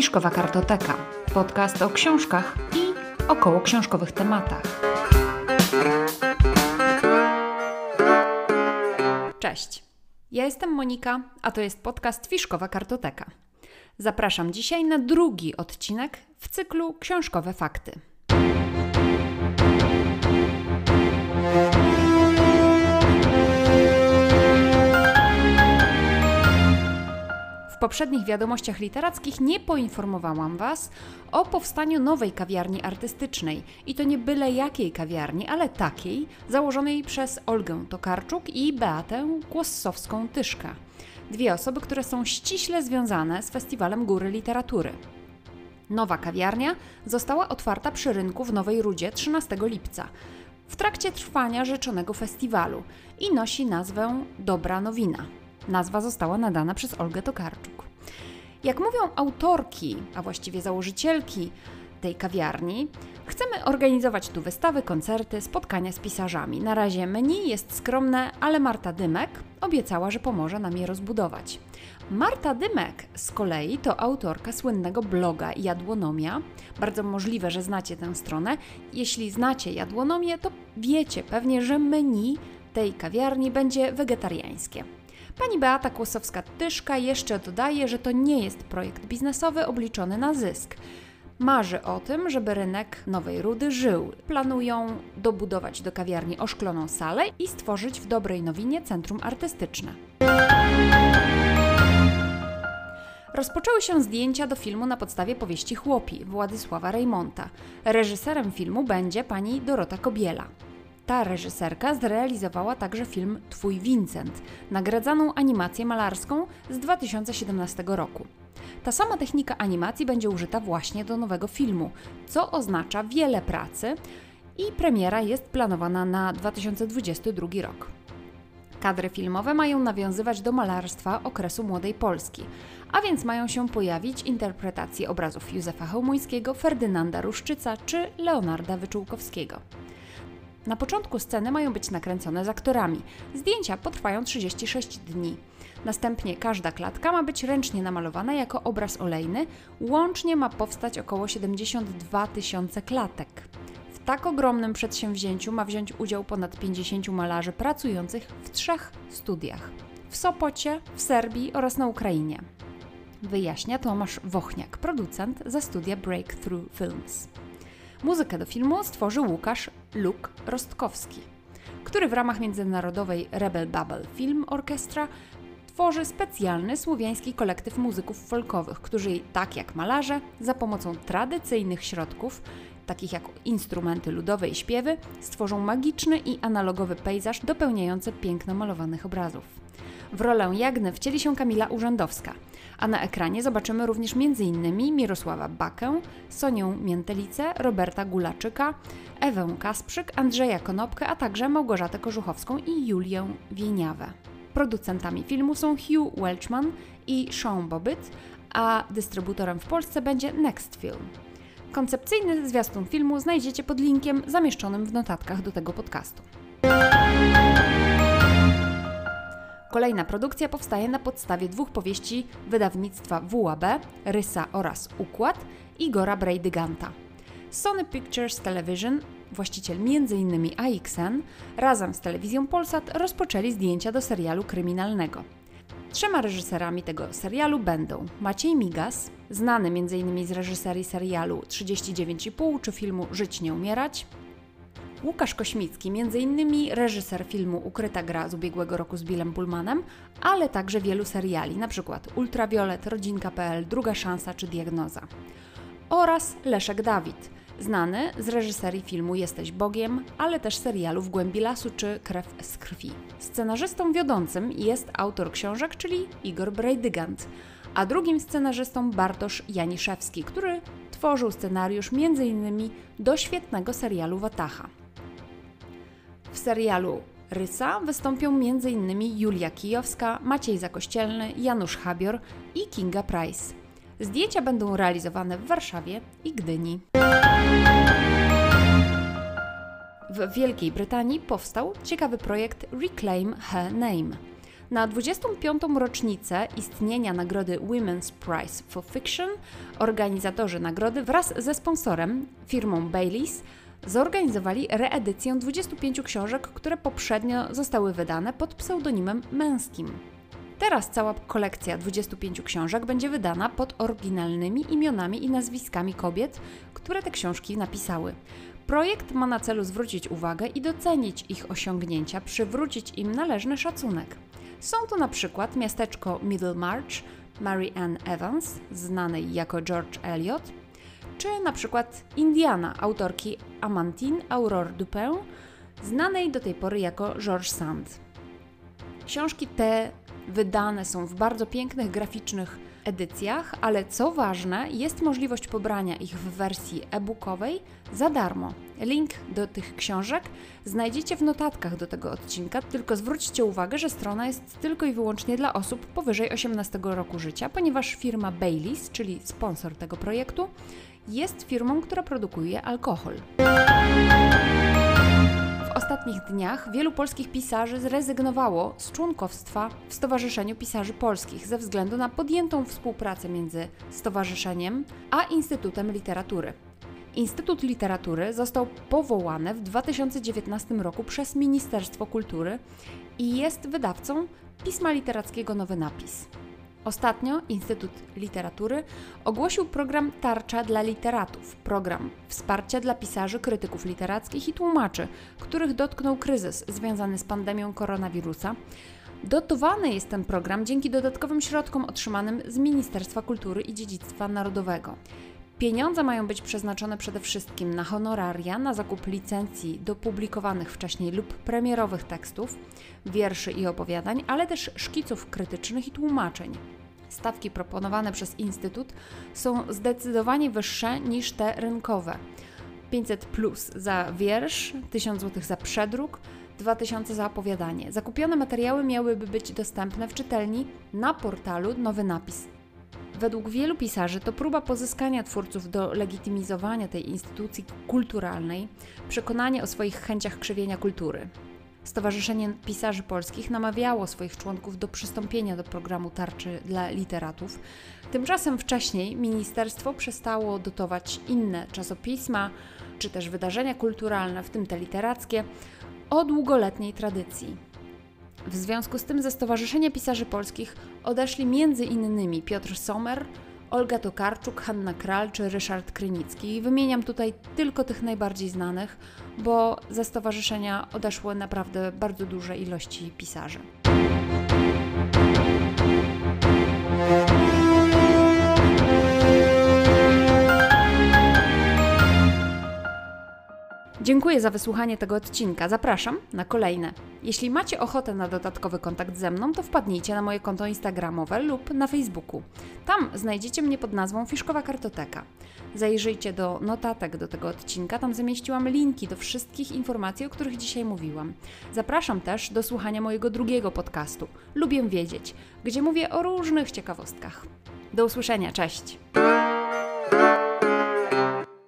Fiszkowa Kartoteka. Podcast o książkach i około książkowych tematach. Cześć. Ja jestem Monika, a to jest podcast Fiszkowa Kartoteka. Zapraszam dzisiaj na drugi odcinek w cyklu Książkowe Fakty. Poprzednich wiadomościach literackich nie poinformowałam Was o powstaniu nowej kawiarni artystycznej. I to nie byle jakiej kawiarni, ale takiej, założonej przez Olgę Tokarczuk i Beatę Kłossowską-Tyszka. Dwie osoby, które są ściśle związane z Festiwalem Góry Literatury. Nowa kawiarnia została otwarta przy rynku w Nowej Rudzie 13 lipca w trakcie trwania rzeczonego festiwalu i nosi nazwę Dobra Nowina. Nazwa została nadana przez Olgę Tokarczuk. Jak mówią autorki, a właściwie założycielki tej kawiarni, chcemy organizować tu wystawy, koncerty, spotkania z pisarzami. Na razie menu jest skromne, ale Marta Dymek obiecała, że pomoże nam je rozbudować. Marta Dymek z kolei to autorka słynnego bloga Jadłonomia. Bardzo możliwe, że znacie tę stronę. Jeśli znacie Jadłonomię, to wiecie pewnie, że menu tej kawiarni będzie wegetariańskie. Pani Beata Kłosowska-Tyszka jeszcze dodaje, że to nie jest projekt biznesowy obliczony na zysk. Marzy o tym, żeby rynek Nowej Rudy żył. Planują dobudować do kawiarni oszkloną salę i stworzyć w Dobrej Nowinie centrum artystyczne. Rozpoczęły się zdjęcia do filmu na podstawie powieści Chłopi Władysława Rejmonta. Reżyserem filmu będzie pani Dorota Kobiela. Ta reżyserka zrealizowała także film Twój Vincent, nagradzaną animację malarską z 2017 roku. Ta sama technika animacji będzie użyta właśnie do nowego filmu, co oznacza wiele pracy i premiera jest planowana na 2022 rok. Kadry filmowe mają nawiązywać do malarstwa okresu młodej Polski, a więc mają się pojawić interpretacje obrazów Józefa Chełmuńskiego, Ferdynanda Ruszczyca czy Leonarda Wyczółkowskiego. Na początku sceny mają być nakręcone z aktorami. Zdjęcia potrwają 36 dni. Następnie każda klatka ma być ręcznie namalowana jako obraz olejny. Łącznie ma powstać około 72 tysiące klatek. W tak ogromnym przedsięwzięciu ma wziąć udział ponad 50 malarzy pracujących w trzech studiach: w Sopocie, w Serbii oraz na Ukrainie. Wyjaśnia Tomasz Wochniak, producent ze studia Breakthrough Films. Muzykę do filmu stworzył Łukasz Luk Rostkowski, który w ramach międzynarodowej Rebel Bubble Film Orchestra tworzy specjalny słowiański kolektyw muzyków folkowych, którzy, tak jak malarze, za pomocą tradycyjnych środków, takich jak instrumenty ludowe i śpiewy, stworzą magiczny i analogowy pejzaż dopełniający piękno malowanych obrazów. W rolę Jagny wcieli się Kamila Urzędowska, a na ekranie zobaczymy również m.in. Mirosława Bakę, Sonię Miętelicę, Roberta Gulaczyka, Ewę Kasprzyk, Andrzeja Konopkę, a także Małgorzatę Kożuchowską i Julię Wieniawę. Producentami filmu są Hugh Welchman i Sean Bobbitt, a dystrybutorem w Polsce będzie Next Film. Koncepcyjny zwiastun filmu znajdziecie pod linkiem zamieszczonym w notatkach do tego podcastu. Kolejna produkcja powstaje na podstawie dwóch powieści wydawnictwa WAB, Rysa oraz Układ Igora Brejdyganta. Sony Pictures Television, właściciel m.in. AXN, razem z telewizją Polsat rozpoczęli zdjęcia do serialu kryminalnego. Trzema reżyserami tego serialu będą Maciej Migas, znany m.in. z reżyserii serialu 39,5 czy filmu Żyć nie umierać, Łukasz Kośmicki, m.in. reżyser filmu Ukryta gra z ubiegłego roku z Billem Pullmanem, ale także wielu seriali, np. Ultraviolet, Rodzinka.pl, Druga Szansa czy Diagnoza. Oraz Leszek Dawid, znany z reżyserii filmu Jesteś Bogiem, ale też serialu W głębi lasu czy Krew z krwi. Scenarzystą wiodącym jest autor książek, czyli Igor Brejdygant, a drugim scenarzystą Bartosz Janiszewski, który tworzył scenariusz m.in. do świetnego serialu Watacha. W serialu Rysa wystąpią m.in. Julia Kijowska, Maciej Zakościelny, Janusz Habior i Kinga Price. Zdjęcia będą realizowane w Warszawie i Gdyni. W Wielkiej Brytanii powstał ciekawy projekt Reclaim Her Name. Na 25. rocznicę istnienia nagrody Women's Prize for Fiction organizatorzy nagrody wraz ze sponsorem, firmą Baileys, zorganizowali reedycję 25 książek, które poprzednio zostały wydane pod pseudonimem męskim. Teraz cała kolekcja 25 książek będzie wydana pod oryginalnymi imionami i nazwiskami kobiet, które te książki napisały. Projekt ma na celu zwrócić uwagę i docenić ich osiągnięcia, przywrócić im należny szacunek. Są to na przykład miasteczko Middlemarch, Mary Ann Evans, znanej jako George Eliot, czy na przykład Indiana autorki Amantine Aurore Dupin, znanej do tej pory jako George Sand. Książki te wydane są w bardzo pięknych, graficznych edycjach, ale co ważne, jest możliwość pobrania ich w wersji e-bookowej za darmo. Link do tych książek znajdziecie w notatkach do tego odcinka, tylko zwróćcie uwagę, że strona jest tylko i wyłącznie dla osób powyżej 18 roku życia, ponieważ firma Baileys, czyli sponsor tego projektu, jest firmą, która produkuje alkohol. W ostatnich dniach wielu polskich pisarzy zrezygnowało z członkostwa w Stowarzyszeniu Pisarzy Polskich ze względu na podjętą współpracę między stowarzyszeniem a Instytutem Literatury. Instytut Literatury został powołany w 2019 roku przez Ministerstwo Kultury i jest wydawcą pisma literackiego Nowy Napis. Ostatnio Instytut Literatury ogłosił program Tarcza dla Literatów, program wsparcia dla pisarzy, krytyków literackich i tłumaczy, których dotknął kryzys związany z pandemią koronawirusa. Dotowany jest ten program dzięki dodatkowym środkom otrzymanym z Ministerstwa Kultury i Dziedzictwa Narodowego. Pieniądze mają być przeznaczone przede wszystkim na honoraria, na zakup licencji do publikowanych wcześniej lub premierowych tekstów, wierszy i opowiadań, ale też szkiców krytycznych i tłumaczeń. Stawki proponowane przez Instytut są zdecydowanie wyższe niż te rynkowe. 500 plus za wiersz, 1000 zł za przedruk, 2000 za opowiadanie. Zakupione materiały miałyby być dostępne w czytelni na portalu Nowy Napis Według wielu pisarzy to próba pozyskania twórców do legitymizowania tej instytucji kulturalnej, przekonanie o swoich chęciach krzywienia kultury. Stowarzyszenie Pisarzy Polskich namawiało swoich członków do przystąpienia do programu Tarczy dla Literatów. Tymczasem wcześniej ministerstwo przestało dotować inne czasopisma czy też wydarzenia kulturalne, w tym te literackie, o długoletniej tradycji. W związku z tym ze Stowarzyszenia Pisarzy Polskich odeszli m.in. Piotr Sommer, Olga Tokarczuk, Hanna Kral czy Ryszard Krynicki. Wymieniam tutaj tylko tych najbardziej znanych, bo ze stowarzyszenia odeszły naprawdę bardzo duże ilości pisarzy. Dziękuję za wysłuchanie tego odcinka. Zapraszam na kolejne. Jeśli macie ochotę na dodatkowy kontakt ze mną, to wpadnijcie na moje konto Instagramowe lub na Facebooku. Tam znajdziecie mnie pod nazwą Fiszkowa Kartoteka. Zajrzyjcie do notatek do tego odcinka, tam zamieściłam linki do wszystkich informacji, o których dzisiaj mówiłam. Zapraszam też do słuchania mojego drugiego podcastu Lubię Wiedzieć, gdzie mówię o różnych ciekawostkach. Do usłyszenia, cześć!